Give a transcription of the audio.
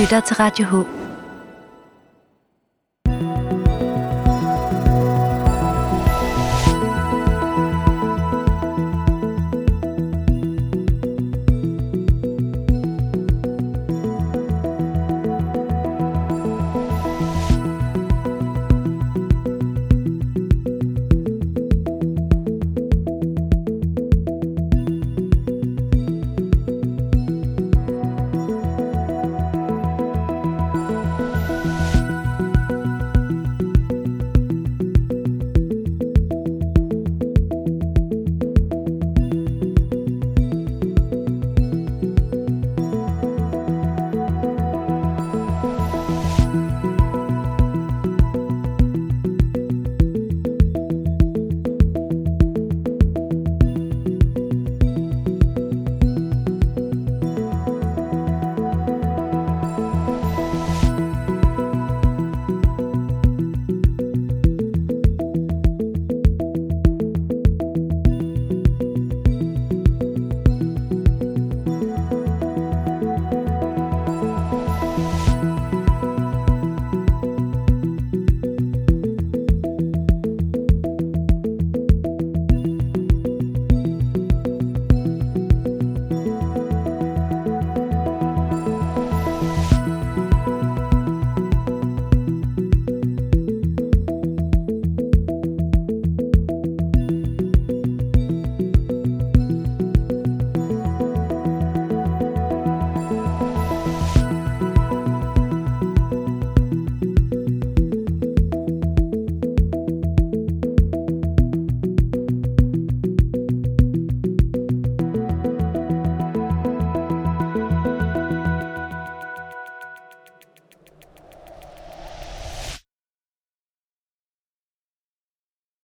lytter til Radio H.